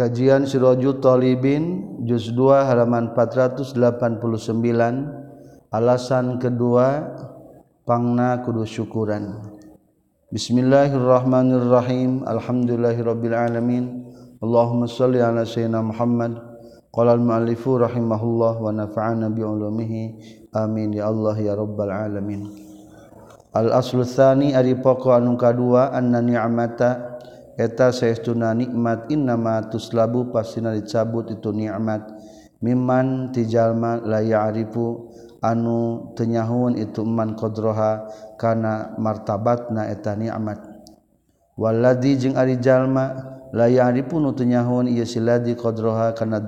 Kajian Siraju Thalibin Juz 2 halaman 489 Alasan kedua Pangna kudu syukuran. Bismillahirrahmanirrahim. Alhamdulillahirabbil alamin Allahumma shalli ala sayyidina Muhammad. Qala al muallifu rahimahullah wa nafa'ana bi ulumihi amin. Ya Allah ya rabbal alamin. Al aslu tsani ari pokok anu kadua anna ni'mata eta saestuna nikmat innama tuslabu pastina dicabut itu nikmat. Mimman tijalma la ya'rifu anu tenyahun itu man qadroha kana martabatna eta nikmat. Walladzi jeung ari jalma la ya'rifu nu tenyahun ieu siladi qadroha kana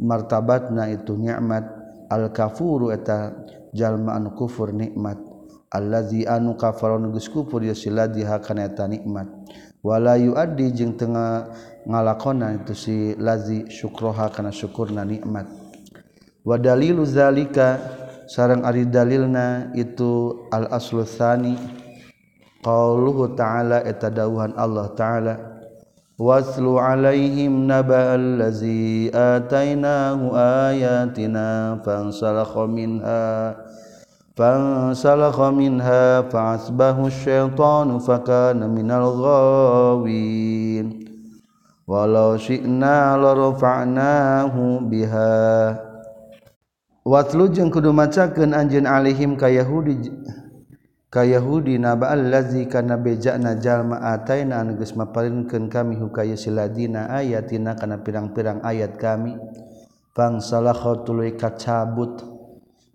martabatna itu nikmat. Al kafuru eta jalma anu kufur nikmat. Allazi anu kafaron geus kufur ieu siladi hakana eta nikmat. wala yuaddi jeung tengah ngalakonan itu si lazi syukroha kana syukurna nikmat. Wa dalilu zalika sareng ari dalilna itu al aslu tsani qauluhu ta'ala eta dawuhan Allah ta'ala waslu alaihim naba allazi atainahu ayatina fansalakha minha. فانسلخ منها فعصبه الشيطان فكان من الغاوين ولو شئنا لرفعناه بها watlu jeung kudu macakeun anjeun alihim ka yahudi ka yahudi naba allazi kana bejana jalma ataina anu geus maparinkeun kami hukaya siladina ayatina kana pirang-pirang ayat kami fangsalakha tuluy kacabut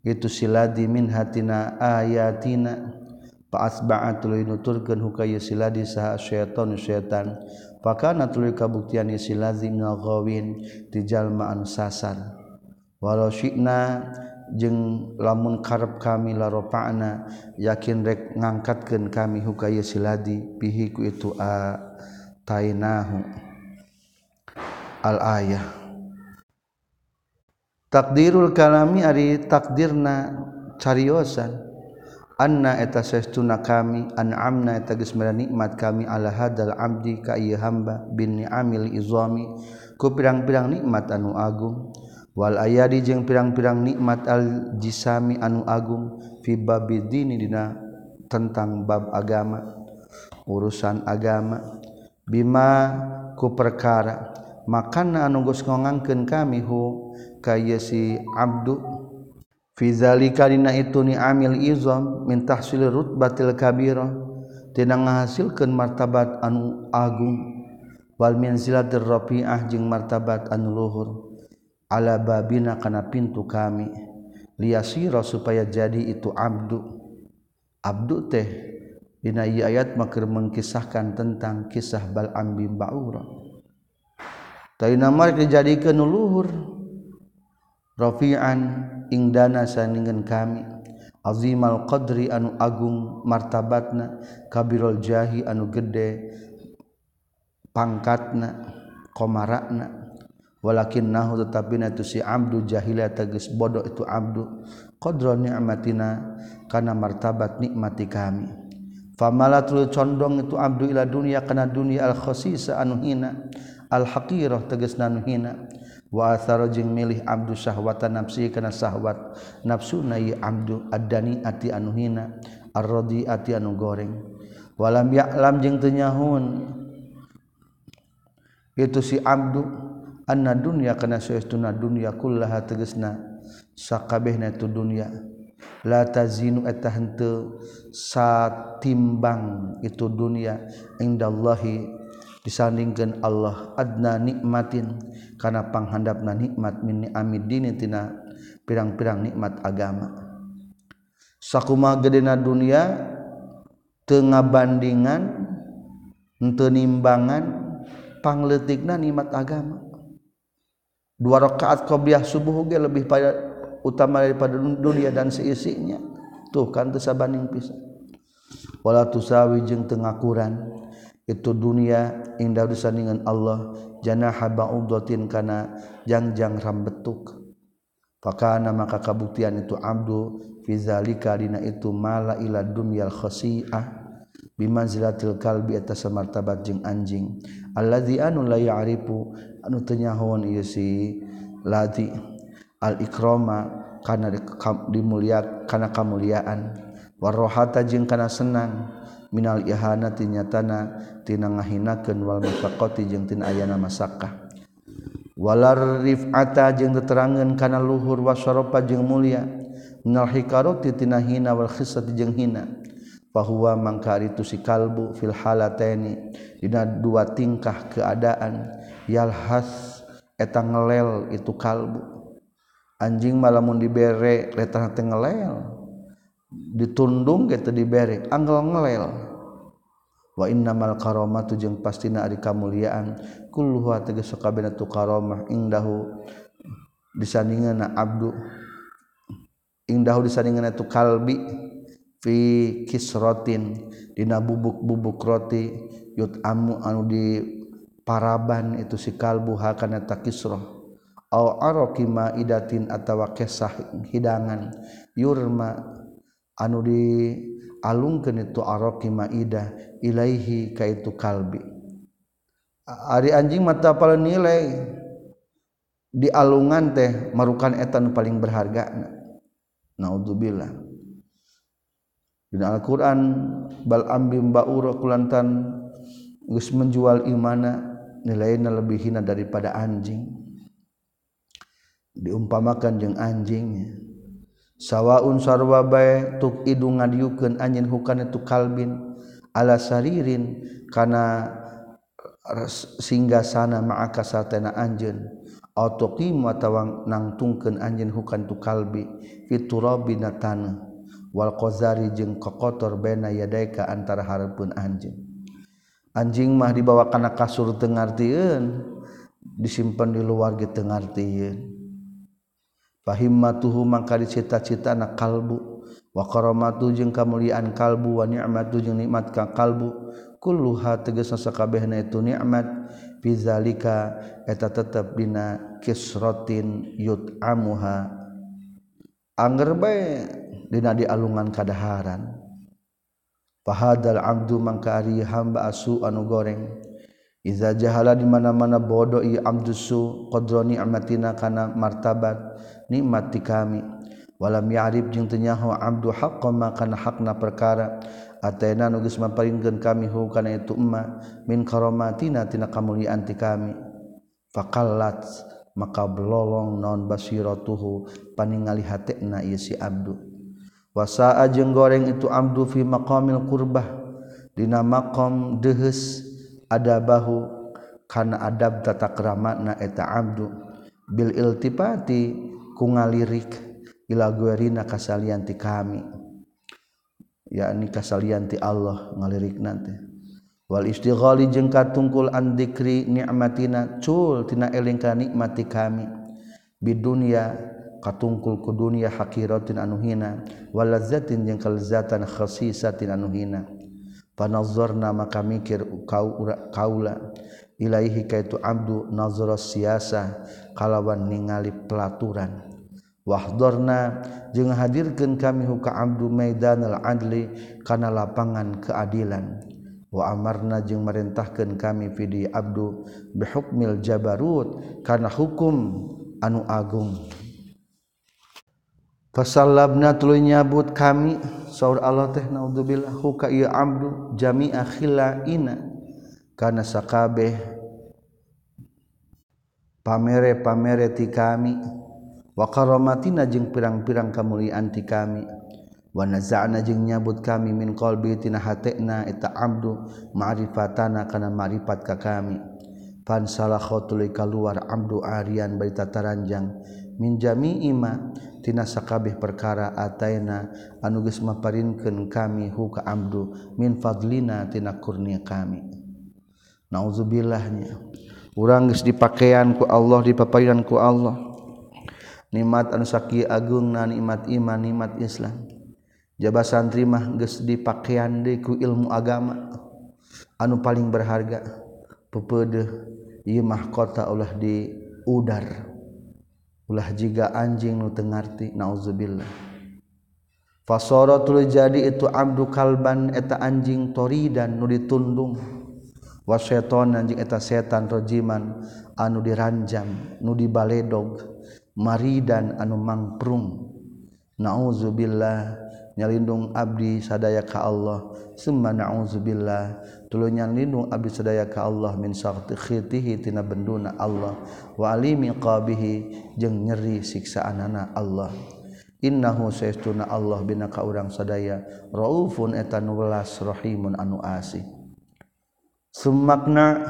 itu siladi min hatina ayatina. Paasba'at tuluy nuturkeun hukaya siladi saha syaitan syaitan. Fakana tuluy kabuktian siladi minal ghawin ti jalma anu sasar walau syi'na jeung lamun karep kami larofa'na yakin rek ngangkatkeun kami hukaya siladi bihi ku itu a tainahu al ayah takdirul kalami ari takdirna cariosan. Anna eta saestuna kami an'amna eta geus nikmat kami ala hadal abdi ka ieu hamba bin ni'amil izami. Ku pirang-pirang nikmat anu agung. Wal ayadi jeung pirang-pirang nikmat al jisami anu agung fi babidini dina tentang bab agama urusan agama. Bima ku perkara makana anu geus ngongangkeun kami hu kay si Abdu. Fizalikalina itu ni amil izom mintah silir rutbatil kabirah tina ngahasilkeun martabat anu agung. Wal manzilatir rafi'ah jeung martabat anu luhur. Ala babina kana pintu kami. Liyasira supaya jadi itu abdu. Abdu teh dina ieu ayat makeur mengkisahkan tentang kisah bal ambim baura. Tayna marek dijadikeun luhur. Rafi'an ing dana saningen kami. Azimal qadri anu agung martabatna kabirul jahi anu gede pangkatna komarakna. Walakin nahu tetapi na tu si abdu jahila tegas bodoh itu abdu. Qadra ni'matina kana martabat nikmati kami. Famalatul condong itu abdu ila dunia kana dunia al khasisa anu hina. Al haqirah tegas nanu hina. waaro jeung milih Abdul syahwata nafsi kana syahwat nafsu na Abdul adani ati anu hina arrodi ati anu goreng. Walam yalam jeung tenyahun itu si Abdul anna dunya kana saestuna dunya kullaha tegesna sakabehna tu dunya. La tazinu eta henteu satimbang itu dunya indallahi disandingkan Allah adna nikmatin. Karena panghandapna nikmat min ni'amiddinitina pirang-pirang nikmat agama. Sakuma gedena dunia tengah bandingan ente nimbangan pangletikna nikmat agama. Dua rakaat qobliyah subuh ge lebih pada utama daripada dunia dan seisinya. Tuh kan teu sabanding pisan. Wala tusawi jeung teu ngakuran itu dunia indah disandingan Allah. Jana habaudotin kana jangjang rambetuk. Fakana maka kabuktian itu abdu. Fizalika dina itu mala ila dunyal khasi'ah. Bimanzilatil kalbi eta samartabat jeung anjing. Alladzi anu la ya'rifu. Anu teu nyahoan ieu si ladi al ikrama kana dimulia kana kamuliaan warrohata jeung kana senang. Minal ihanati nyatana tina ngahinakeun wal masaqati jeung tina ayana masakah. Walar rif'ata jeung teterangan kana luhur wasyarafa jeung mulia. Minal hikarati tina hina wal khisati jeung hina. Fahuwa mangka itu si kalbu fil halataini. Dina dua tingkah keadaan. Yalhas eta ngelel itu kalbu. Anjing malamun dibere letah teh ngelel. Ditundung gitu dibere angel ngelel. wa innamal karomatu jeung pastina ari kamuliaan kulluha tegas sakabehna tu karomah indahu disandingana abdu indahu disandingana tu kalbi fi kisrotin dina bubuk-bubuk roti yut amu anu di paraban itu si kalbu hakana takisroh au aroki maidatin atawa kesah hidangan yurma anu di alungkeun itu arok maidah ilaihi ka itu kalbi. Ari anjing mata paling nilai. Di alungan teh marukan etan paling berharga. Naudzubillah dina Al-Qur'an bal ambim ba'ura kulantan geus menjual imana nilainya lebih hina daripada anjing. Diumpamakan jeung anjingnya sawaun sarwa bae tuk idung ngadiukeun anjeun hukana tu kalbin. Ala saririn kana singgasana ma'aka satena anjeun. Autoqim atawa nangtungkeun anjeun hukan tu kalbi fiturabina tanah wal qazari jeung kokotor bena yadaika antara hareupeun anjeun. Anjing mah dibawa kana kasur teu ngartieun disimpan di luar ge teu ngartieun. fahimmatuhu mangka dicita-cita na kalbu. Wa karamatu jeung kamulian kalbu. Wa ni'matu jeung nikmat ka kalbu. Kulluha tegasna sakabehna itu nikmat. Fi zalika eta tetep dina kisratin yut'amuha. Anger bae dina dialungan kadaharan. Fahadal abdu mangka ari hamba asu anu goreng. Iza jahala di mana-mana bodoh ia abdusu qadra ni'matina kana martabat nikmat ti kami. Walam ya'rif jeung teu nyaho abdu haqqo ma kana hakna perkara ataina nu geus maparingkeun kami hu kana itu emma min karamatina tina kamuliaan ti kami. Faqallat maka belolong non basiratuhu paningali hatena ieu si abdu. Wasaa jeung goreng itu abdu fi maqamil qurbah dina maqam deuheus ada bahu kana adab tata keramatna eta abdu. Bil iltipati ku ngalirik ila guerina kasalianti kami. Yakni kasalianti Allah ngalirik nanti wal istighali jeung katungkul an dzikri nikmatina cul tina eling ka nikmati kami. Bidunya katungkul ku dunya hakiratin anu hina. Wal lazzatin jeung kalzatan khasisatin anu hina. panazorna maka mikir kau kaula. Ilaihi kaitu abdu nazro siasa kalawan ningali pelaturan. Wahdorna jeung hadirkeun kami huka abdu maidanal adli kana lapangan keadilan. Wa amarna jeung merintahkeun kami fidi abdu bihukmil jabarut kana hukum anu agung. Pasal labna tulu nyabut kami. Saur Allah teh naudzubillah huka ieu abdu jami'a khilaina. Kana sakabeh pamere-pamere ti kami. Wa karamatina jeung pirang-pirang kamuliaan ti kami. Wa naza'na jeung nyabut kami min qalbi tina hatena eta abdu ma'rifatana kana ma'rifat ka kami. Pan salah khotuli kaluar abdu arian bari tataranjang min jami'i ma tina sakabeh perkara ataina anu geus maparinkeun kami hu ka abdu min fadlina tina kurnia kami. Naudzubillahnya urang geus dipakean ku Allah dipapayan ku Allah. Nikmat anu saki agungna nikmat iman nikmat Islam. Jaba santri mah geus dipakean deui ku ilmu agama. Anu paling berharga pepeudeuh ieu mahkota ulah di udar. ulah jika anjing nu tengarti nauzubillah. Fasoro tuluy jadi itu abdu kalban eta anjing tori dan nu ditundung. Waseton anjing eta setan rojiman anu diranjam nu dibaledog. Maridan anu mangprung. Nauzubillah. nyalindung abdi sadaya ka Allah. Summa na'udzubillah tuluy nyalindung abdi sadaya ka Allah min sakti khitihi tina benduna Allah. Wa alimi qabihi jeung nyeri siksaanana Allah. Innahu saestuna Allah bina ka urang sadaya. Raufun eta nu welas rahimun anu asih. Summakna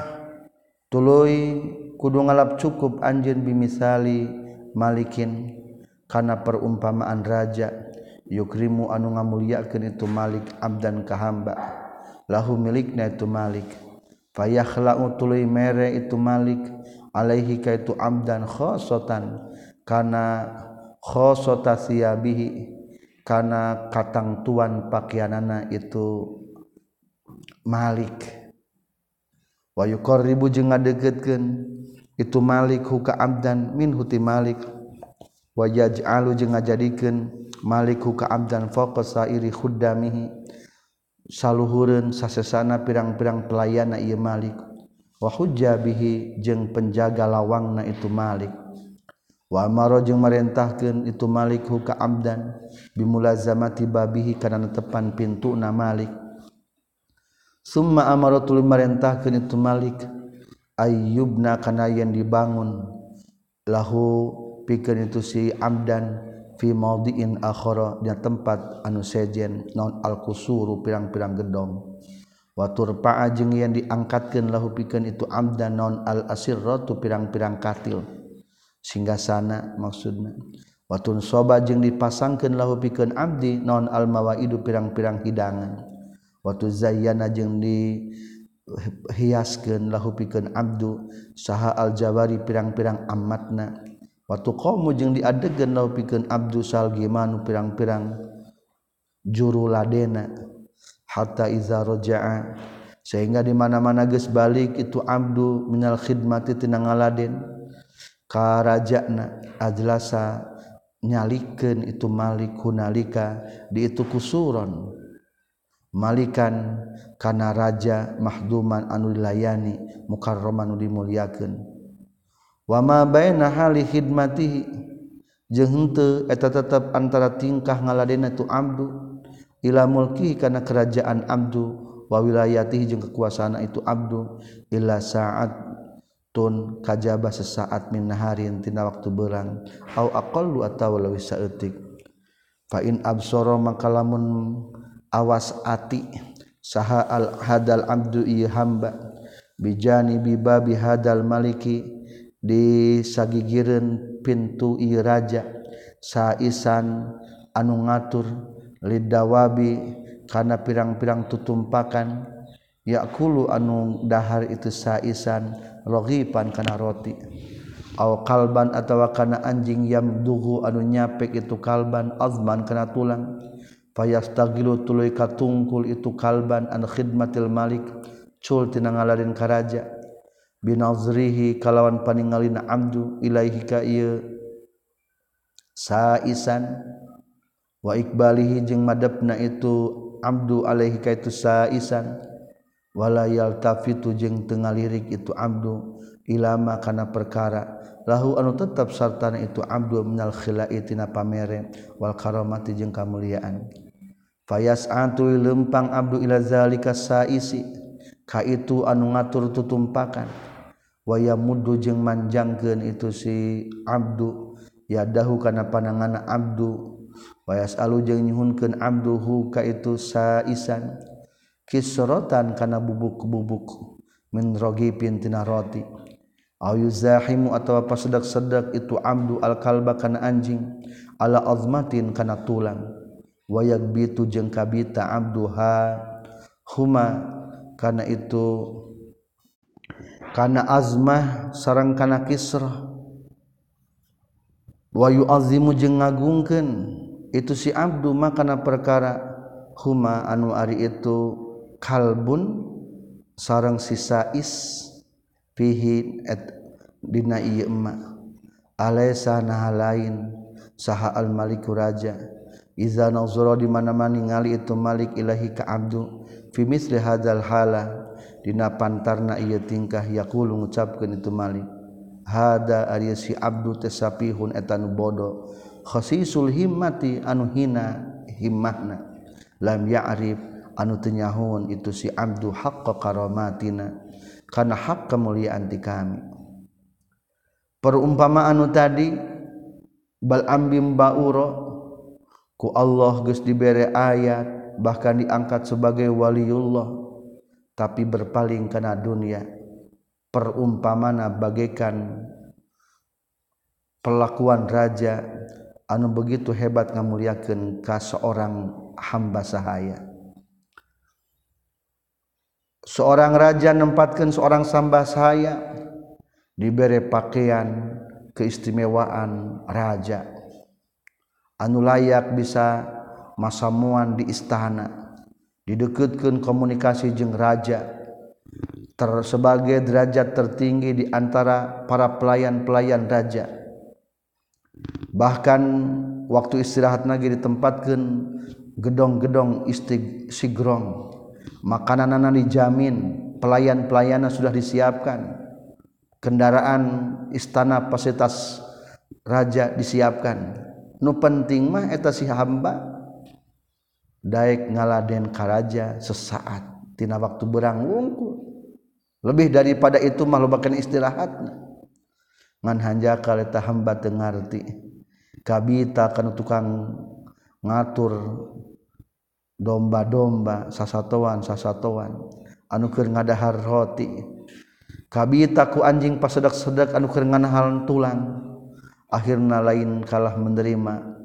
tuluy kudu ngalap cukup anjeun bimisali malikin kana perumpamaan raja. yukrimu anu ngamuliakeun itu Malik abdan ka hamba. Lahu milikna itu Malik. Fayakhla'u tuluy mere itu Malik alaihi ka itu abdan khosotan kana khosota siabihi kana katangtuan pakaianana itu Malik. Wa yuqarribu jeung ngadeukeutkeun itu Malik huka abdan min huti Malik. Wa yaj'alu jeung ngajadikeun Maliku kaabdan fokus sairi khuddamihi. Saluhurun sasesana pirang-pirang pelayana ia Malik. Wa hujja bihi jeung penjaga lawangna itu Malik. Wa amara jeung marentahkeun itu Malik hu kaabdan bimulazamati babihi kana tepan pintuna Malik. Summa amaratul marentahkeun itu Malik. Ayyubna kana yang dibangun. Lahu pikeun itu si Abdan. fi maudiin akhara di tempat anu sejen non alkusuru pirang-pirang gedong. Wa turpa'a jeung yen diangkatkeun lahu pikeun itu amdan non al asirratu pirang-pirang katil. Singgasana maksudna. Watun soba jeung dipasangkeun lahu pikeun abdi non al mawaidu pirang-pirang hidangan. Watu zayyana jeung di hiaskeun lahu pikeun abdu saha al jawari pirang-pirang amatna Watu kamu jeng diadegan na piken Abdu Salgimanu pirang-pirang juru ladena hatta iza rojaa sehingga di mana-mana geus balik itu abdu minal khidmati tina ngaladen. Ka rajana ajlasa nyalikeun itu malik hunalika di itu kusuron. Malikan kana raja mahduman anu dilayani mukarraman anu dimuliakeun. wama bainahali khidmatihi. Jeung henteu eta tetep antara tingkah ngaladena tu abdu. Ila mulki kana kerajaan abdu. Wa wilayatihi jeung kekuasaan itu abdu. Ila saat tun kajaba sesaat min naharin tina waktu berang. Au aqallu atawa leuwih saeutik. Fa in absara maka lamun awas ati. Saha al hadal abdu ieu hamba. Bijani bibabi hadal maliki. di sagigireun pintu Iraja saisan anu ngatur lidawabi karena pirang-pirang tutumpakan yakulu anu dahar itu saisan rogipan kana roti. Aw kalban atawa kana anjing yamduhu anu nyapek itu kalban azman kana tulang. Fayastagilu tuluy katungkul itu kalban an khidmatil malik cul tina ngalarin karaja. binazrihi kalawan paningalina amdu ilaihi ka ieu. Saisan wa ikbalihi jeung madepna itu abdu alaihi ka itu saisan. Wala yaltafitu jeung teu ngalirik itu abdu ilama kana perkara. Lahu anu tetap sartana itu abdu minal khila'i tina pamere wal karamati jeung kamuliaan. Fayas'atu lempang abdu ila zalika saisi. Ka itu anu ngatur tutumpakan waya mudhu jeung manjangkeun itu si abdu. Yadahu kana panangana abdu. Wayas alu jeung nyuhunkeun abduhu ka itu saisan. Kisrotan kana bubuk-bubuk min rogipin tina roti. Aw yuzahimu atawa pasedak-sedak itu abdu al kalba kana anjing. Ala azmatin kana tulang. Wayak bitu jeung kabita abduha huma kana itu kana azmah sarang kana kisrah. Wayu azimu jeung ngagungkeun. Itu si abdu makana perkara huma anu ari itu kalbun sarang sisais fihi et dina ieu emma. Alaysa nah lain saha al maliku raja. Iza nazara di mana-mana ningali itu malik ilahi ka abdu. Fi misli hadzal hala. dina pantarna ieu tingkah yakulu ngucapkeun itu Malik hada ari si abdu tesapihun etanu bodo. Khasisul himmati anu hina himmahna. Lam ya'rif anu tenyahun itu si abdu haqqa karamatina. Kana hak kemuliaan ti kami. Perumpamaan anu tadi bal ambim bauro ku Allah geus dibere ayat bahkan diangkat sebagai waliullah. Tapi berpaling kena dunia. Perumpamana bagaikan pelakuan raja. Anu begitu hebat ngamuliakan ke seorang hamba sahaya. Seorang raja nempatkan seorang samba saya diberi pakaian keistimewaan raja. Anu layak bisa masamuan di istana didekatkan komunikasi jeung raja ter sebagai derajat tertinggi di antara para pelayan-pelayan raja. Bahkan waktu istirahat lagi ditempatkan gedong-gedong istig sigrong. Makananana dijamin pelayan-pelayana sudah disiapkan. Kendaraan istana fasilitas raja disiapkan. Nu penting mah eta si hamba. Daik ngaladen karaja sesaat tina waktu berang ngungkul. Lebih daripada itu mah lobakeun istirahatna. Ngan hanjaka eta hamba teu ngarti. Kabita kana tukang ngatur domba-domba sasatoan sasatoan anu keur ngadahar roti. Kabita ku anjing pasedak-sedak anu keur nganahalan tulang. Akhirna lain kalah menerima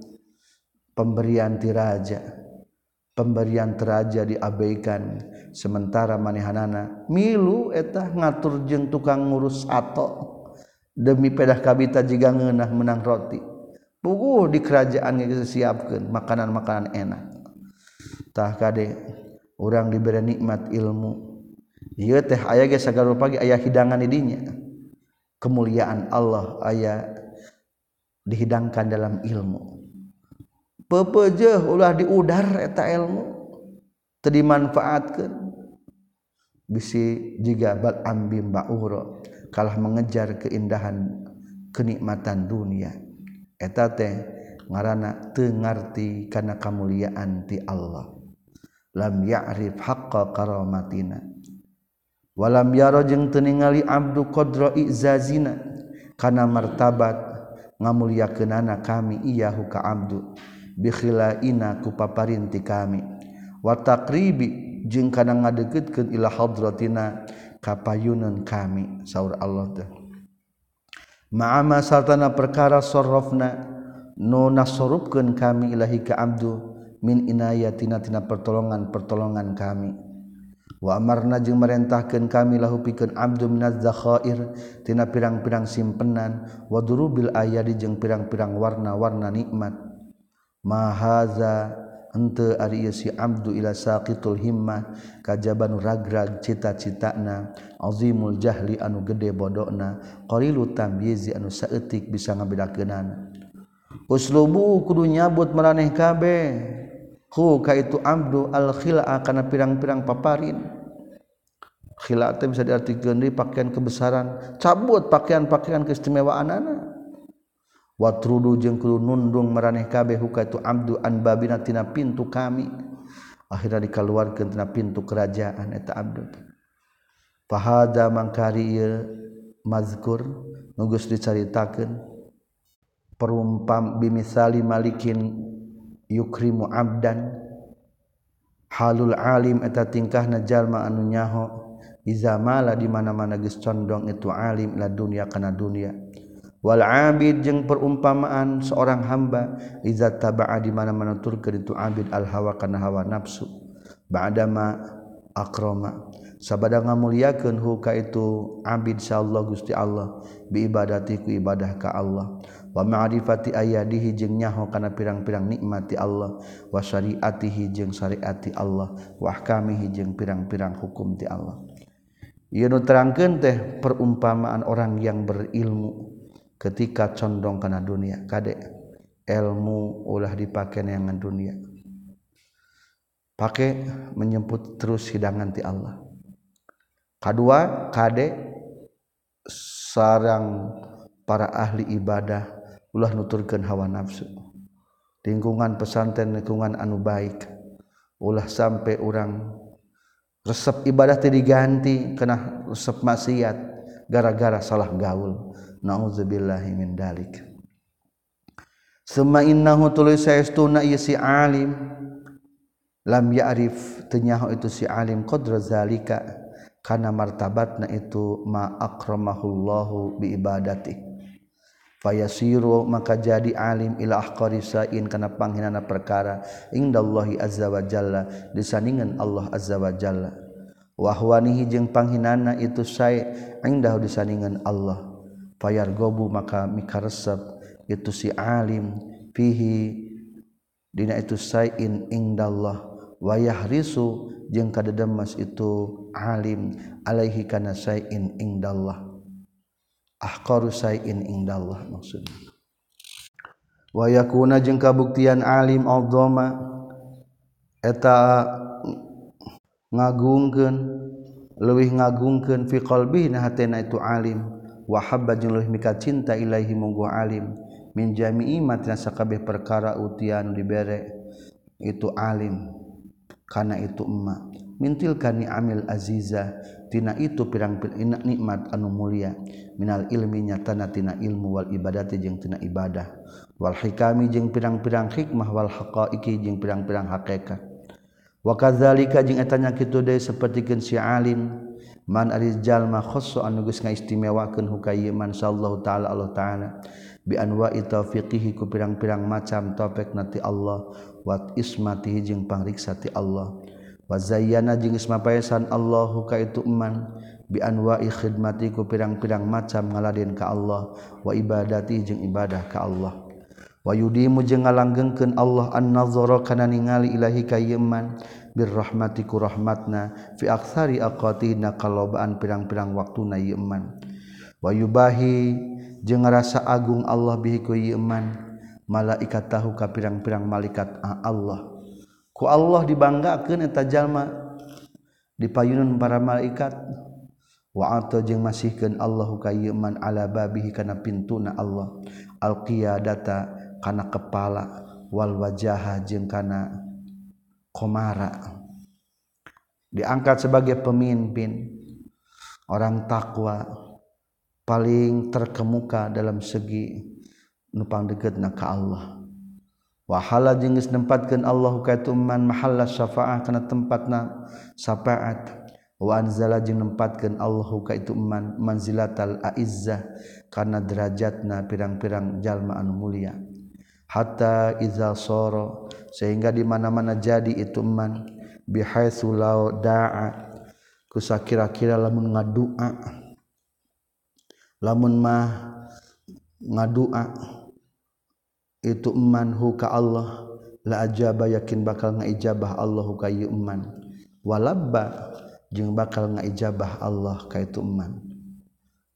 pemberian tiraja. pemberian teraja diabaikan. Sementara manehanana milu etah ngatur jeng tukang ngurus ato. Demi pedah kabita jika ngenah menang roti. Puguh di kerajaan disiapkan makanan-makanan enak. Tah kade orang diberi nikmat ilmu. Ieu teh aya ge sagala pagi aya hidangan idinya kemuliaan Allah aya dihidangkan dalam ilmu. pepeje ulah diudar eta ilmu. Teu dimanfaatkeun. Bisi jiga bal ambim ba'uro kalah mengejar keindahan kenikmatan dunia. Eta teh ngaranna teu ngarti kana kamuliaan ti Allah. Lam ya'rif haqqa karamatina. Walam yaro jeung teu ningali abdu qadra izazina. Kana martabat ngamuliakeunana kami iyahu ka abdu. bikhilaina ku paparinti kami. Wa taqribi jeung kana ngadeukeutkeun ila hadratina kapayunan kami saur Allah teh. Ma'ama sartana perkara sarrafna nu nasorupkeun kami ilahi ka abdu min inayatina tina pertolongan-pertolongan kami. Wa amarna jeung merentahkeun kami lahu pikeun abdu minaz zakhair tina pirang-pirang simpenan wa durubil ayadi jeung pirang-pirang warna-warna nikmat. mahaza ente ari si abdu ila saqitul himmah kajaban ragrag cita-citana azimul jahli anu gede bodokna qalilu tamyizi anu saeutik bisa ngabedakeunana uslubu kudu nyabut maraneh kabeh. Ku ka itu abdu al khila kana pirang-pirang paparin. Khila bisa diartikeun deui pakaian kebesaran cabut pakaian-pakaian keistimewaan anak watrudu jeung kudu nundung maraneh kabeh hukaitu abdu an babina tina pintu kami. Akhirnya dikaluarkeun tina pintu kerajaan eta abdu. Fahada mangkari ieu mazkur nu geus dicaritakeun. Perumpam bimisali malikin yukrimu abdan. Halul alim eta tingkahna jalma anu nyaho. Iza mala di mana-mana geus condong itu alim la dunya kana dunya wal abid jeung perumpamaan seorang hamba izat tabaa di mana menutur ke itu abid al hawa kana hawa nafsu. Ba'dama akrama. Sabada ngamuliakeun hu ka itu abid insyaallah Gusti Allah. Bi ibadati ku ibadah ka Allah. Wa ma'rifati ayadihi jeung nyaho kana pirang-pirang nikmati Allah. Wa syariatihi jeung syariati Allah. Wa ahkamihi jeung pirang-pirang hukum ti Allah. Ia nu terangkeun teh perumpamaan orang yang berilmu. Ketika condong kana dunia kade ilmu ulah dipakai neangan dunia. Pakai menyebut terus hidangan ti Allah. Kedua kade sarang para ahli ibadah ulah nuturkan hawa nafsu. Lingkungan pesantren lingkungan anu baik ulah sampai orang resep ibadah tadi diganti kena resep maksiat gara-gara salah gaul nauzubillahi min dalik. Sema innahu tulis saestuna ieu si alim. Lam ya'rif tenyaho itu si alim qadra zalika kana martabatna itu ma akramahullahu bi ibadati fayasiru maka jadi alim ila ahqari sain kana panghinana perkara indallahi azza wa jalla disandingan Allah azza wa jalla. Wa huwanihi jeung panghinana itu sai indahu disandingan Allah payar gobu maka mikaresep itu si alim fihi dina itu sayin indallah. Wayah risu jeung kadedemas itu alim alaihi kana sayin indallah. Ahqaru sayin indallah maksudnya. Wayakuna jeung kabuktian alim adzama eta ngagungkeun leuwih ngagungkeun fi qalbi na hatena itu alim. wahaba jeung leuwih mika cinta ilaahi munggu alim. Min jami'i matina sakabeh perkara utian dibere itu alim kana itu emma. Mintilkan amil aziza tina itu pirang pirang nikmat anu mulia. Minal ilmi nyatana tina ilmu wal ibadati jeung tina ibadah. Wal hikami jeung pirang-pirang hikmah wal haqaiqi jeung pirang-pirang hakikat. Wa kadzalika jeung etanya kitu deui sapertikeun si alim man arijallma khosso anugus ngaistimewakan hukayiman sallallahu ta'ala Allah ta'ala. Bi anwa'i taufiqihi ku pirang-pirang macam topek nati Allah. Wat ismati jeung pangriksa ti Allah. Wa zayyana jeung ismapaesan Allah ka itu iman. Bi anwa'i khidmati ku pirang-pirang macam ngaladen ka Allah. Wa ibadati jeung ibadah ka Allah. Wa yudimu jeung ngalanggengkeun Allah an-nazara kana ningali ilahi ka yeman birrahmatiku rahmatna fi aksari aqatina kalobaan pirang-pirang waktu na yeman wayubahi jeung rasa agung Allah bihi ku yeman malaikat tahu ka pirang-pirang malaikat Allah. Ku Allah dibanggakeun eta jalma dipayunun para malaikat. Wa atau jeung masihkeun Allahu ka yeman ala babihi kana pintuna Allah. Alqiyadata kana kepala. Wal wajaha jeung kana komara. Diangkat sebagai pemimpin orang takwa paling terkemuka dalam segi nupang deket na ka Allah. Wahala jengis nempatkan Allah kaituman mahala syafaah karena tempatna syafaat. Wa anzala jeung nempatkan Allah kaitu man manzilatal aizzah karena derajatna pirang-pirang jalma anu mulia. Hatta iza soro sehingga di mana-mana jadi itu man. Bihaitsu sulau da'a. Kusakira-kira lamun ngadua. Lamun mah ngadua. Itu man huka Allah. La ajaba yakin bakal ngaijabah Allah huka yu'man walabba jeung bakal ngaijabah Allah ka itu man.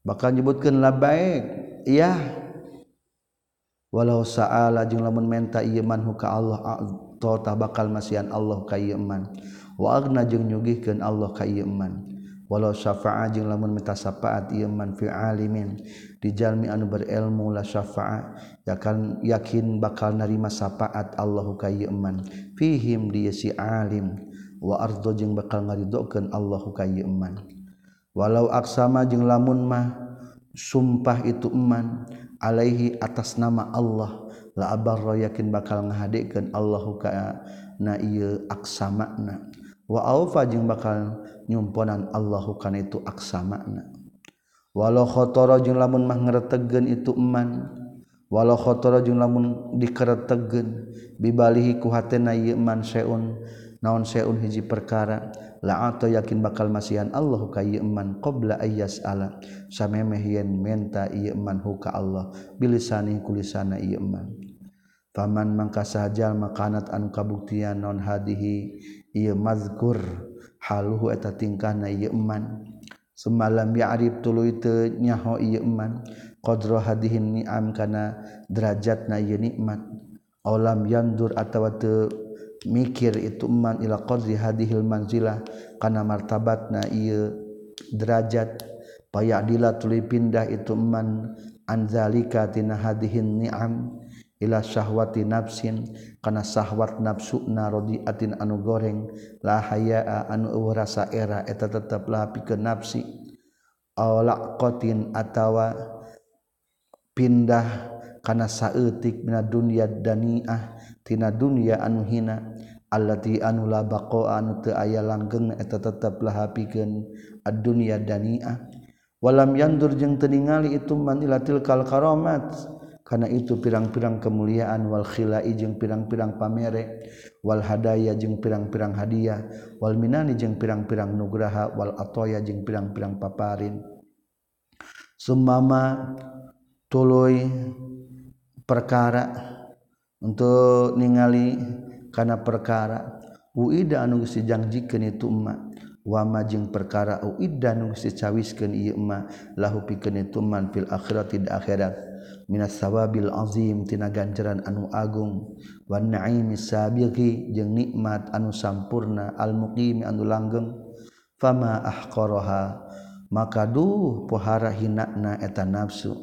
Bakal nyebutkeun labaik iya. walau sa'ala jeung lamun menta ieu man ka Allah tah bakal masihan Allah ka ieu man wa agna jeung nyugihkeun Allah ka ieu man walau syafa'a jeung lamun minta syafaat ieu man fi alimin. Dijalmi anu berilmu la syafa'a yakan yakin bakal narima syafaat Allah ka ieu man fihim dia si alim. Wa ardo jeung bakal ngaridokeun Allah ka ieu man walau aksama jeung lamun mah sumpah itu eman Alaihi atas nama Allah. La abarra yakin bakal ngahadekeun Allahu ka na ieu aksamana wa aufa jeung bakal nyumponan Allahu kana itu aksa makna walau khotoro jeung lamun mah ngaretegeun itu eman. Walau khotoro jeung lamun dikeretegeun bibalihi ku hatena ieu eman seun naon seun hiji perkara. la atau yakin bakal masihan Allah ka iman qabla ayyas ala samemeh yen menta iman huka Allah. Bilisani kulisana iman faman mangka sahajal makanat anu kabuktian non hadihi ieu mazkur haluhu eta tingkahna ieu iman semalam ya'rif tuluy teu nyaho ieu iman qadra hadihin ni'am kana derajatna ieu nikmat. Alam yandur atawa teu mikir itu man ila qadri hadhil manzilah kana martabatna ieu derajat. Payadila tuli pindah itu man anzalika tina hadihin ni'am ila syahwati nafsin kana syahwat nafsuna radiatin anu goreng. La hayaa anu eueuh rasa era eta tetep lah pikeun nafsi. Awlaqatin atawa pindah kana saeutik mina dunya daniah tina dunya anu hina. allati anu la baqa anu teu aya langgeng eta tetep lahapikeun ad-dunya dani'ah walam yandur jeung teu ningali itu manilatil kal karamat kana itu pirang-pirang kemuliaan wal khilai jeung pirang-pirang pamere wal hadaya jeung pirang-pirang hadiah wal minani jeung pirang-pirang nugraha wal atoya jeung pirang-pirang paparin. Sumama tuluy perkara untuk ningali kana perkara uida anu geus dijanjikeun itu emak wama jeung perkara uida anu geus dicawiskeun ieu emak lahu pikeun itu man fil akhirati di akhirat. Minas sawabil azim tina ganjaran anu agung. Wan naimi sabiqi jeung nikmat anu sampurna al muqim anu langgeng. Fama ahqaraha maka duh pohara hinakna eta nafsu.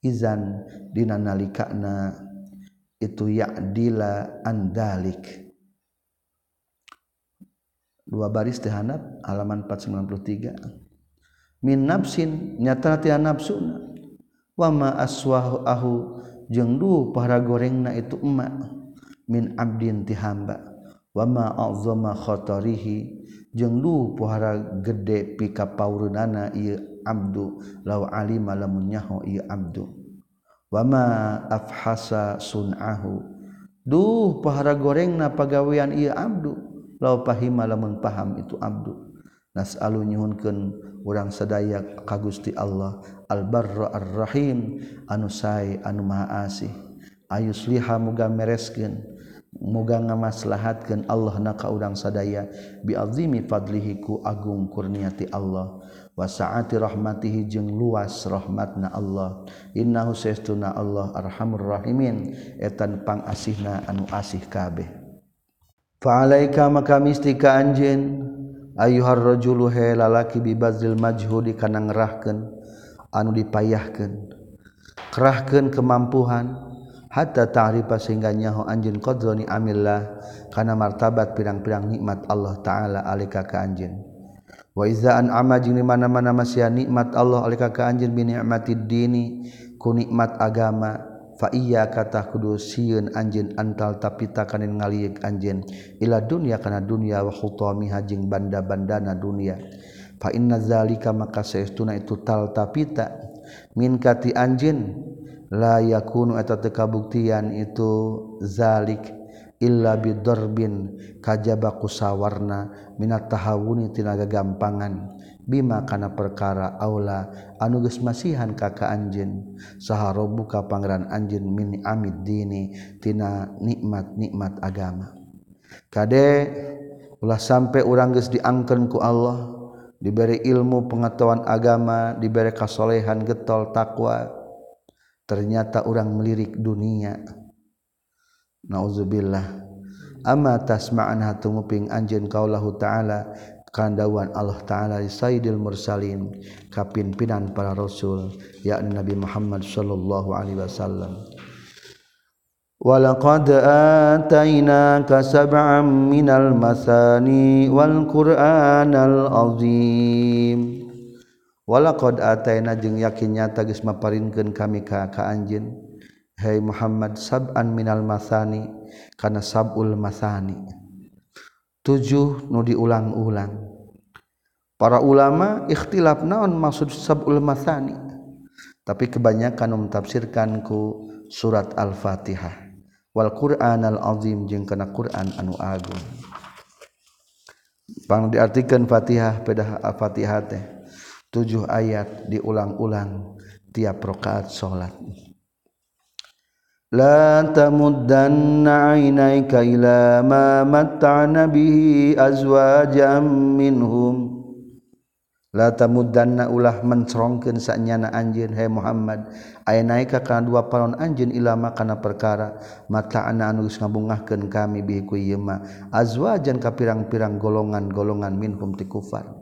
Izan dina nalikana itu ya'dila andalik dua baris tehanap halaman 493 min nafsin nyata tina nafsuna. Wama aswahu ahu jeung du para gorengna itu emak. Min abdin ti hamba. Wama azama khatarihi jeung du pohara gede pika paurunana ieu abdu. Law alima lamun nyaho ieu abdu wama afhasa sunahu. Duh pahara goreng na pagawean iya abdu. Lau pahima lamun paham itu abdu. Nas'alu nyuhunkeun urang sadaya ka Gusti Allah. Albarra arrahim. Anu sae anu maha asih. Ayusliha muga mereskeun muga ngamaslahatkeun Allah na ka urang sadaya. Bi azimi fadlihi ku agung kurniati Allah. wasaati rahmatihi jeung luas rahmatna Allah. Innahu saestuna Allah arhamur rahimin. Etan pangasihna anu asih kabeh. Fa'alaika maka mistika anjeun ayyuhar rajulu he lalaki bibazil majhudi kana ngerahkeun anu dipayahkeun kerahkeun kemampuan hatta ta'rifa sehingga nyaho anjeun qadrani amillah kana martabat pirang-pirang nikmat Allah taala alika ka anjeun. waizaan ama jing di mana-mana masih nikmat Allah alika ka anjeun bi nikmatid dini ku nikmat agama fa iya kata kudu sieun anjeun antal tapi takanin ngalieg anjeun ila dunya kana dunya wa khutamiha jeung banda-bandana dunya. Fa inna zalika maka saestuna itu tal tapita min kati anjeun la yakunu eta teu kabuktian itu zalik. illa bidarbin kajaba kusawarna minat tahawuni tinaga gampangan bima kana perkara aula anu geus masihan ka ka anjeun. Saha rabbuka pangeran anjeun min amid dini tina nikmat-nikmat agama. Kade ulah sampai urang geus diangkeun ku Allah diberi ilmu pengetahuan agama diberi kasolehan getol takwa ternyata orang melirik dunia. naudzubillah ama tasma'an hatumuping anjeun kaulahu ta'ala kandawan Allah ta'ala sayyidil mursalin kapimpinan para rasul yakni Nabi Muhammad sallallahu alaihi wasallam. ولقد آتيناك سبعا من المثاني والقرآن العظيم ولقد آتينا jeung yakin nyata geus maparinkeun kami ka ka anjeun. Hai Muhammad sab'an minal masani kana sab'ul masani nu diulang-ulang. Para ulama ikhtilaf naon maksud sabul masani tapi kebanyakan mentafsirkanku surat al-fatihah. Wal Quran al-azim jeung kana Quran anu agung. Pang diartikan fatihah pada al-fatihah teh. Tujuh ayat diulang-ulang tiap rakaat salat لا تمدن عينيك إلى ما متعنا به أزواجا منهم. لا تمدن ulah mencerongkeun sanyana anjeun hai Muhammad ayeuna ka kana dua panon anjeun ilama kana perkara. Mata'na anu geus ngabungahkeun kami bihi ku ieu azwajan ka pirang-pirang golongan-golongan minhum ti kufar.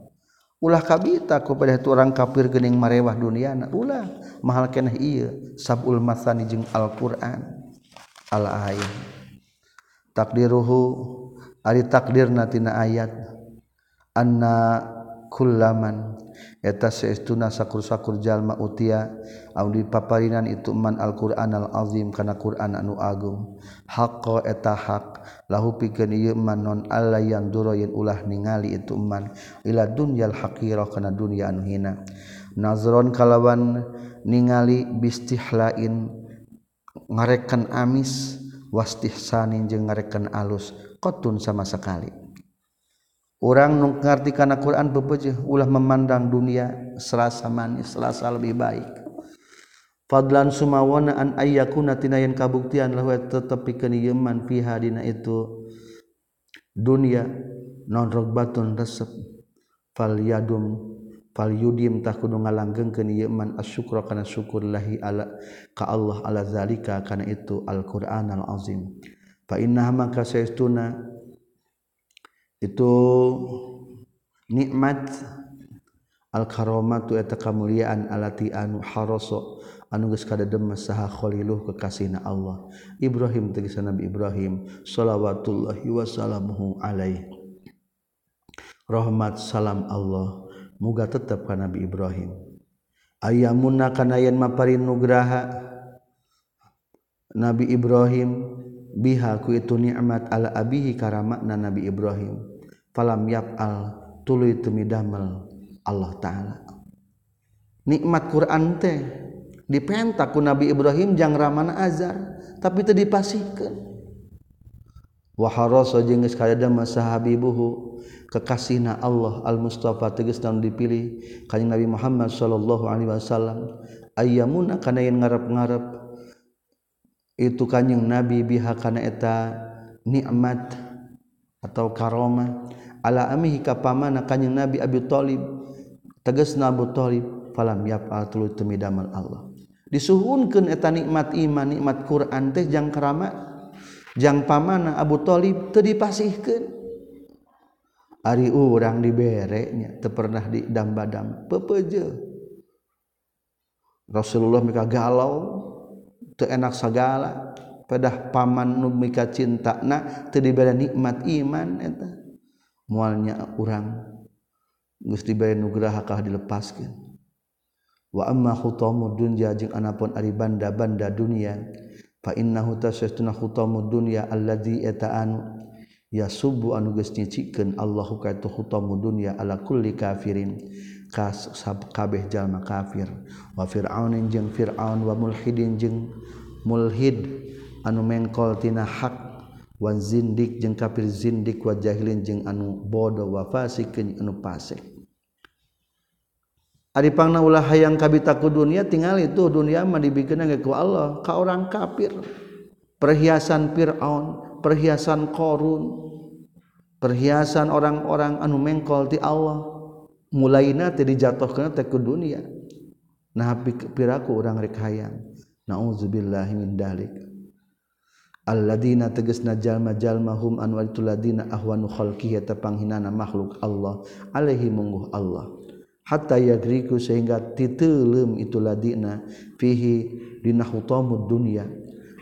ulah kabita kepada orang kafir gening marewah duniana ulah. Mahal keneh iya. Sabul masani jeung Al-Qur'an. Al ayat takdiruhu. Ari takdirna tina ayat. Anna kullaman. Eta seestuna sakur-sakur jalma utia au dipaparinan itu man Al-Qur'an al-azim kana Qur'an anu agung. Haqqo eta hak. Lahu pikeun ieu man non alla yang duro yen ulah ningali itu man. Ila dunyal haqira kana dunya anu hina. Nazron kalawan ningali bistihlain ngarekan amis wastihsanin jeung ngarekan alus qatun sama sekali. orang nungkarti karena Quran bebeje ulah memandang dunia serasa manis serasa lebih baik. Fadlan sumawana an ayyakuna tinayan kabuktian lahu tetapi kenieman piha dina itu. Dunia non rogbatun resep. Fal yadum fal yudim tak kudu ngalanggeng kenieman asyukra kana syukur lahi ala ka Allah ala zalika kana itu al-Qur'an al-azim fa inna maka saytuna itu nikmat al-karomatu eta kamuliaan alati anu haroso anu geus kadademes saha khaliluh kekasihna Allah. Ibrahim tegas Nabi Ibrahim salawatullahi wasalamuhu alaihi rahmat salam Allah muga tetap ka Nabi Ibrahim. Ayamuna kana yen maparin nugraha. Nabi Ibrahim biha ku itu nikmat ala abihi karamakna Nabi Ibrahim. Falam yaf'al tuluy tumidamel Allah taala. Nikmat Quran teh dipentak ku Nabi Ibrahim jang ramana azar tapi teu dipasihkeun. Wa harasa jeung geus kadada sahabibuhu kekasihna Allah al Mustafa tegas dan dipilih kanjeng Nabi Muhammad sallallahu alaihi wasallam. Ayamuna kana yen ngarep-ngarep itu kanyeng nabi biha kana eta nikmat atau karoma. Ala amihi ka pamana kanyeng nabi Abi Thalib tegasna Abu Thalib falam yaf'al tulu temidamel Allah. Disuhunkeun eta nikmat iman nikmat Quran teh jang karama jang pamana Abu Thalib teu dipasihkeun. Ari urang dibere nya teu pernah didamba-dam pepeje. Rasulullah mika galau. enak segala pedah paman numika cinta nah diberi nikmat iman eta. Mualnya orang geus diberi nugraha kah dilepaskan wa amma khutamu dunya jeung anapun ari banda-banda dunia fa innahu tasyatuna khutamu dunya alladzi eta anu ya subuh anu geus nyicikeun Allahu ka itu khutamu dunya ala kulli kafirin. kas kabeh jalma kafir. Wa fir'aunin jeung fir'aun wa mulhidin jeung mulhid anu mengkol tina hak wa zindik jeung kafir zindik wa jahilin jeung anu bodoh wa fasikin anu fasik. Ari pangna ulah hayang kabita ku dunia tinggal itu dunia mah dibikeun ge ku Allah ka orang kafir. Perhiasan Firaun perhiasan Korun perhiasan orang-orang anu mengkol ti Allah. mulaina tadi jatuh ke ke dunia. Nah piraku orang rek hayang naudzubillahiminlik Allahdina teges najalmajallmahum anwaladina ahwanqipanghinana makhluk Allah. Alaihi mungguh Allah. Hatta yagriku sehingga titelum itu ladina fihi dinahutamu dunia.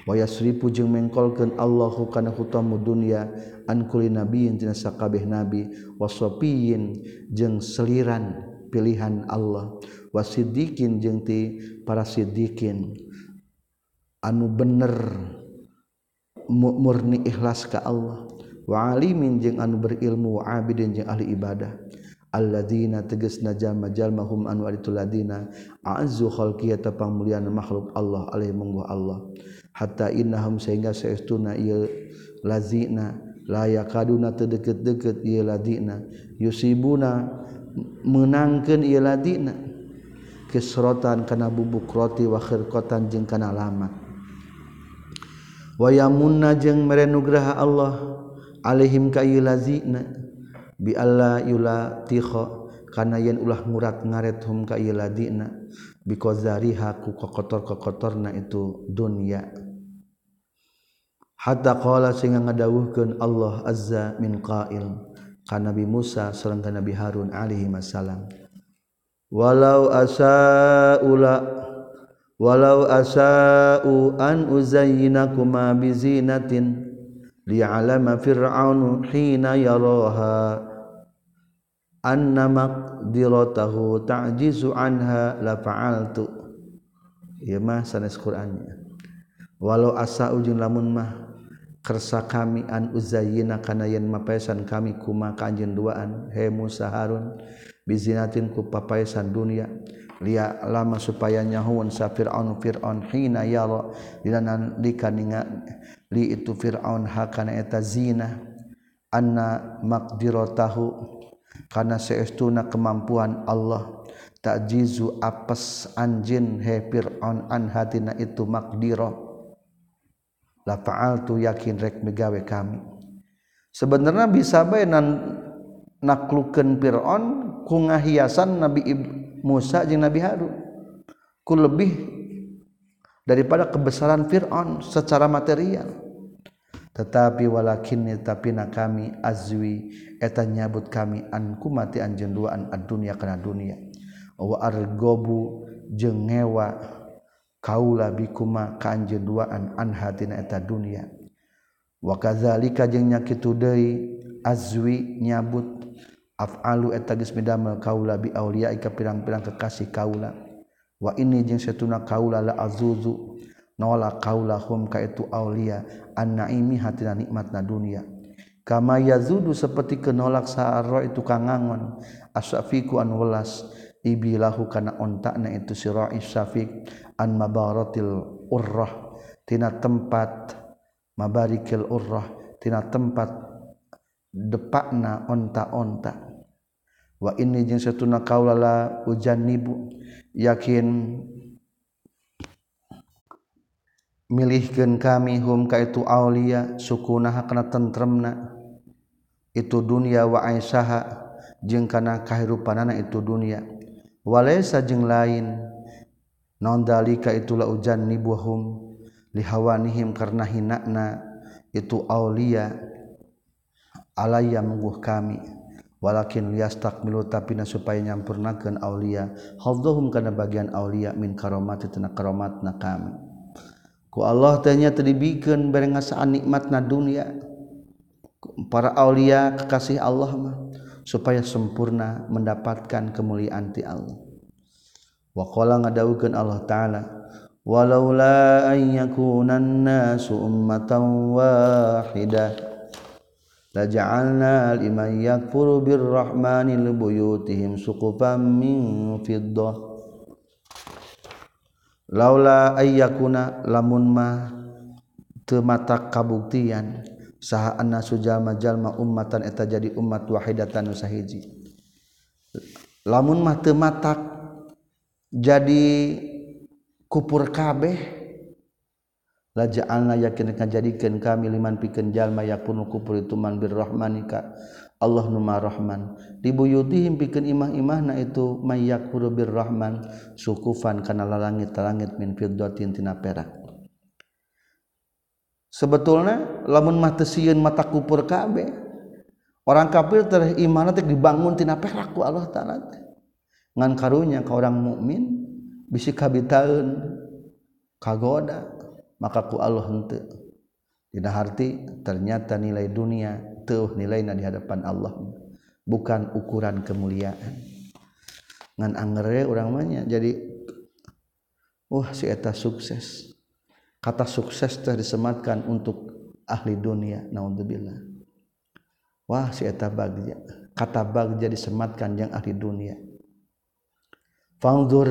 wayasripu jeung mengkolkeun Allahu kana hutamu dunya an kulli nabiyyin tina sakabeh nabi wasofiyin jeung seliran pilihan Allah wasidikin jeung ti para sidikin anu bener murni ikhlas ka Allah. Wa alimin jeung anu berilmu wa abidin jeung ahli ibadah. Alladzina tegasna jalma jalmahum anu aditul ladina a'azzu khalqiyata pangmuliaan makhluk Allah alaihi mungguh Allah. hatta innahum sehingga seestuna ieu lazina layak kaduna terdeket-deket ieu ladina yusibuna menangkeun ieu ladina kisrotan kana bubuk roti wa khirqatan jeung kana lamat wa yamunna jeung mere nugraha Allah alaihim ka ieu lazina. Bi alla yula tikha kana yen ulah murat ngaret hum ka ieu ladina biqazariha ku kotor-kotorna itu dunya. Hatta qala sehingga ngadawuhkeun Allah azza min qail. Kana Nabi Musa sareng Nabi Harun alaihi wasallam walau asaula walau asa'u an uzayyinakuma bizinatin li'alama fir'aunu hina yaraha anna maqdiratahu ta'jizu anha la fa'altu. Ieu mah sanes Qur'annya. Walau asa'u jeung lamun mah kersa kami an uzayina kana yen mapaesan kami kuma ka anjeun duaan. He Musa Harun bizinatin ku papaesan dunia. Lia lama supaya nyahuun sa Fir'aun Fir'aun hina yara dina nalika ninga li itu Fir'aun hakana eta zina. Anna maqdiratahu kana saestuna kemampuan Allah. Takjizu apes anjin he Fir'aun an hatina itu maqdirah. La fa'altu yakin rek megawe kami. Sebenarnya bisa bae nan naklukeun Fir'aun ku ngahiasan Nabi Ibrahim Musa jeung Nabi Harun. Ku lebih daripada kebesaran Fir'aun secara material. Tetapi walakin tapi na kami azwi eta nyabut kami an kumati anjeun duaan ad-dunya kana dunia. Wa argobu jeung ngewa kaula bikuma kanje duaan anhatina eta dunia. Wakazalika jeung nyakitu deui azwi nyabut af'alu eta geus midamel kaula bi aulia ka pirang-pirang kekasih kaula. Wa ini jeung satuna kaula la azuzu nolak kaula hum ka itu aulia annaimi hatina nikmatna dunia. Kama yazudu seperti kenolak saharo itu kangangon asyafiku an welas ibilahu kana ontakna itu sira isyafiq an mabaratil urrah. Tina tempat mabarikil urrah. Tina tempat depakna onta-onta. Wah ini jeng setuna kaulala hujan nibu. Yakin milihkan kami hum ka itu aulia sukuna hakna tentremna. Itu dunia wa aisaha jeung kana kahirupanana itu dunia walaysa jeung lain. Non dalika itulah hujan nibuhum. Lihawanihim karena hinakna. Itu aulia. Alaya mengguh kami. Walakin liastak milu tapi na supaya nyampurnakeun aulia. Hadzahum kana bagian aulia min karomati tina karomatna kami. Ku Allah tanya teribikeun bareng ngasaan nikmatna dunia. Para aulia kekasih Allah mah supaya sempurna mendapatkan kemuliaan ti Allah. Wa qala ngadawukeun Allah taala walaula an yakuna nasu ummatan wahidah laja'alna liman yakfuru birrahmani libuyutihim suqufan min fiddah. Laula ayyakuna lamun ma teu mata kabuktian saha anna sujalma jalma ummatan eta jadi umat wahidatan nu sahiji. Lamun mah teu matak jadi kupur kabeh la ja'alna yakin jadikan kami liman pikeun jalma yakunu kupur itu man birrahmanika Allah numa rahman. Dibuyutihim pikeun imah-imahna itu may birrahman sukufan kana lalangit langit min fiddatin tina perak. Sebetulnya lamun mah teu mata kupur kabeh orang kafir teh iman teh dibangun tina perak ku Allah taala ngan karunya ka orang mukmin bisi kabitaeun kagoda makaku Allah tidak arti ternyata nilai dunia tuh nilai di hadapan Allah bukan ukuran kemuliaan. Ngan angere orang jadi wah si eta sukses kata sukses teh disematkan untuk ahli dunia naudzubillah. Wah si eta bagja kata bagja disematkan yang ahli dunia. Fangdur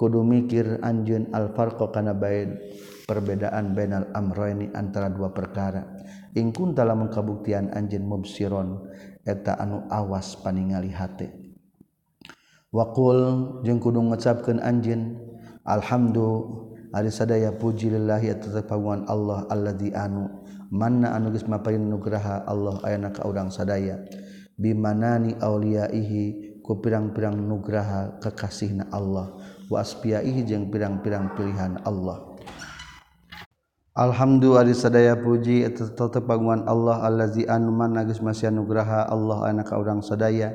kudu mikir anjun al farqa kana bain perbedaan bainal amroini antara dua perkara. Ingkun dalam kabuktian anjin mubsiron eta anu awas paningali hate. Wakul jeung kudu ngucapkeun anjin alhamdu Ari sadaya pujiillahi tetepaguan Allah Allah alladzi anu. Manna anu gesma nugraha Allah ayana ka urang sadaya. Bimanani auliyaihi ku pirang-pirang nugraha kekasihna Allah. Wa aspiyaihi jeung pirang-pirang pilihan Allah. Alhamdulillah ari sadaya puji tetepaguan Allah Allah di anu. Manna geus masih nugraha Allah ayana ka urang sadaya.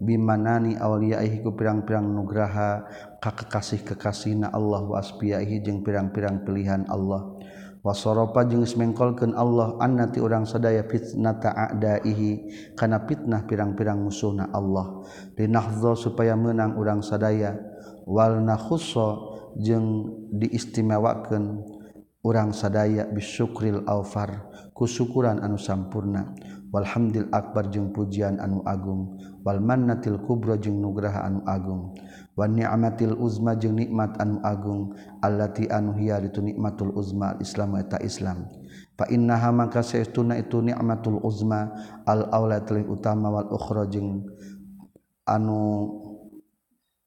bimanani awliyahi ku pirang-pirang nugraha ka kekasih kekasihna Allah waspiyahi jeung pirang-pirang pilihan Allah. Wasoropa jeung semengkolkeun Allah annati urang sadaya fitnata a'daihi kana fitnah pirang-pirang musuhna Allah. Linahza supaya menang urang sadaya. Wal nakhussa jeung diistimewakeun urang sadaya bisyukril awfar kusyukuran anu sampurna. walhamdil Akbar jeung pujian anu Agung. Walmannatil Kubro jeung nugraha anu Agung. Wani amatil Uzma jeung nikmat anu Agung. Allahati anu hiya itu nikmatul Uzma Islam eta Islam. Fa innaha maka saestuna itu nikmatul Uzma al aula teuing utama wal ukhra jeung anu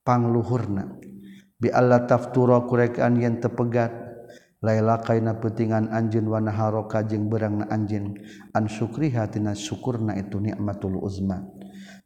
pangluhurna. Bi alla taftura kurekaan yen tepegat. laila kaina petingan anjin wanaharoka jeung beurangna na anjin an syukrihatina syukurna itu nikmatul uzma.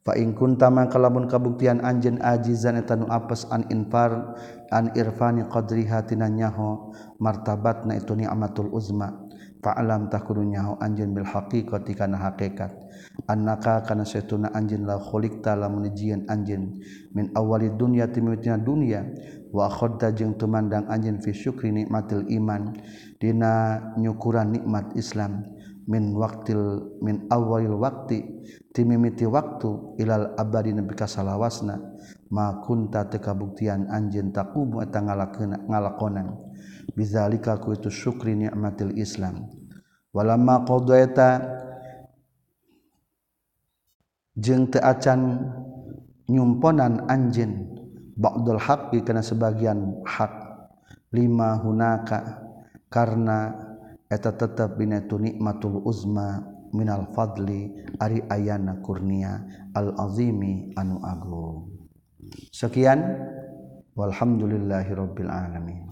Fa in kuntama kalamun kabuktian anjin ajizan tanu apes an infar an irfani qadri hatina nyaho martabatna itu nikmatul uzma. Fa'lam takunu nyaho anjin bil haqiqati kana hakikat anaka kana setuna anjin la khuliqta lamun anjin min awali dunya timitina dunya wa khodda jeung tumandang anjin fi syukri nikmatil iman dina nyukuran nikmat Islam. Min waktil min awalil waktu timimiti waktu ilal abadi nabi kasalawasna ma kunta teu kabuktian anjeun taqum eta ngalakonan. Bizalika ku itu syukri nikmatil Islam. Walamma qadaita jeung teacan nyumponan anjin ba'dul haqqi kana sebagian hak lima hunaka karena eta tetep dina tu nikmatul uzma minal fadli ari ayana kurnia al azimi anu agung. Sekian walhamdulillahirabbil alamin.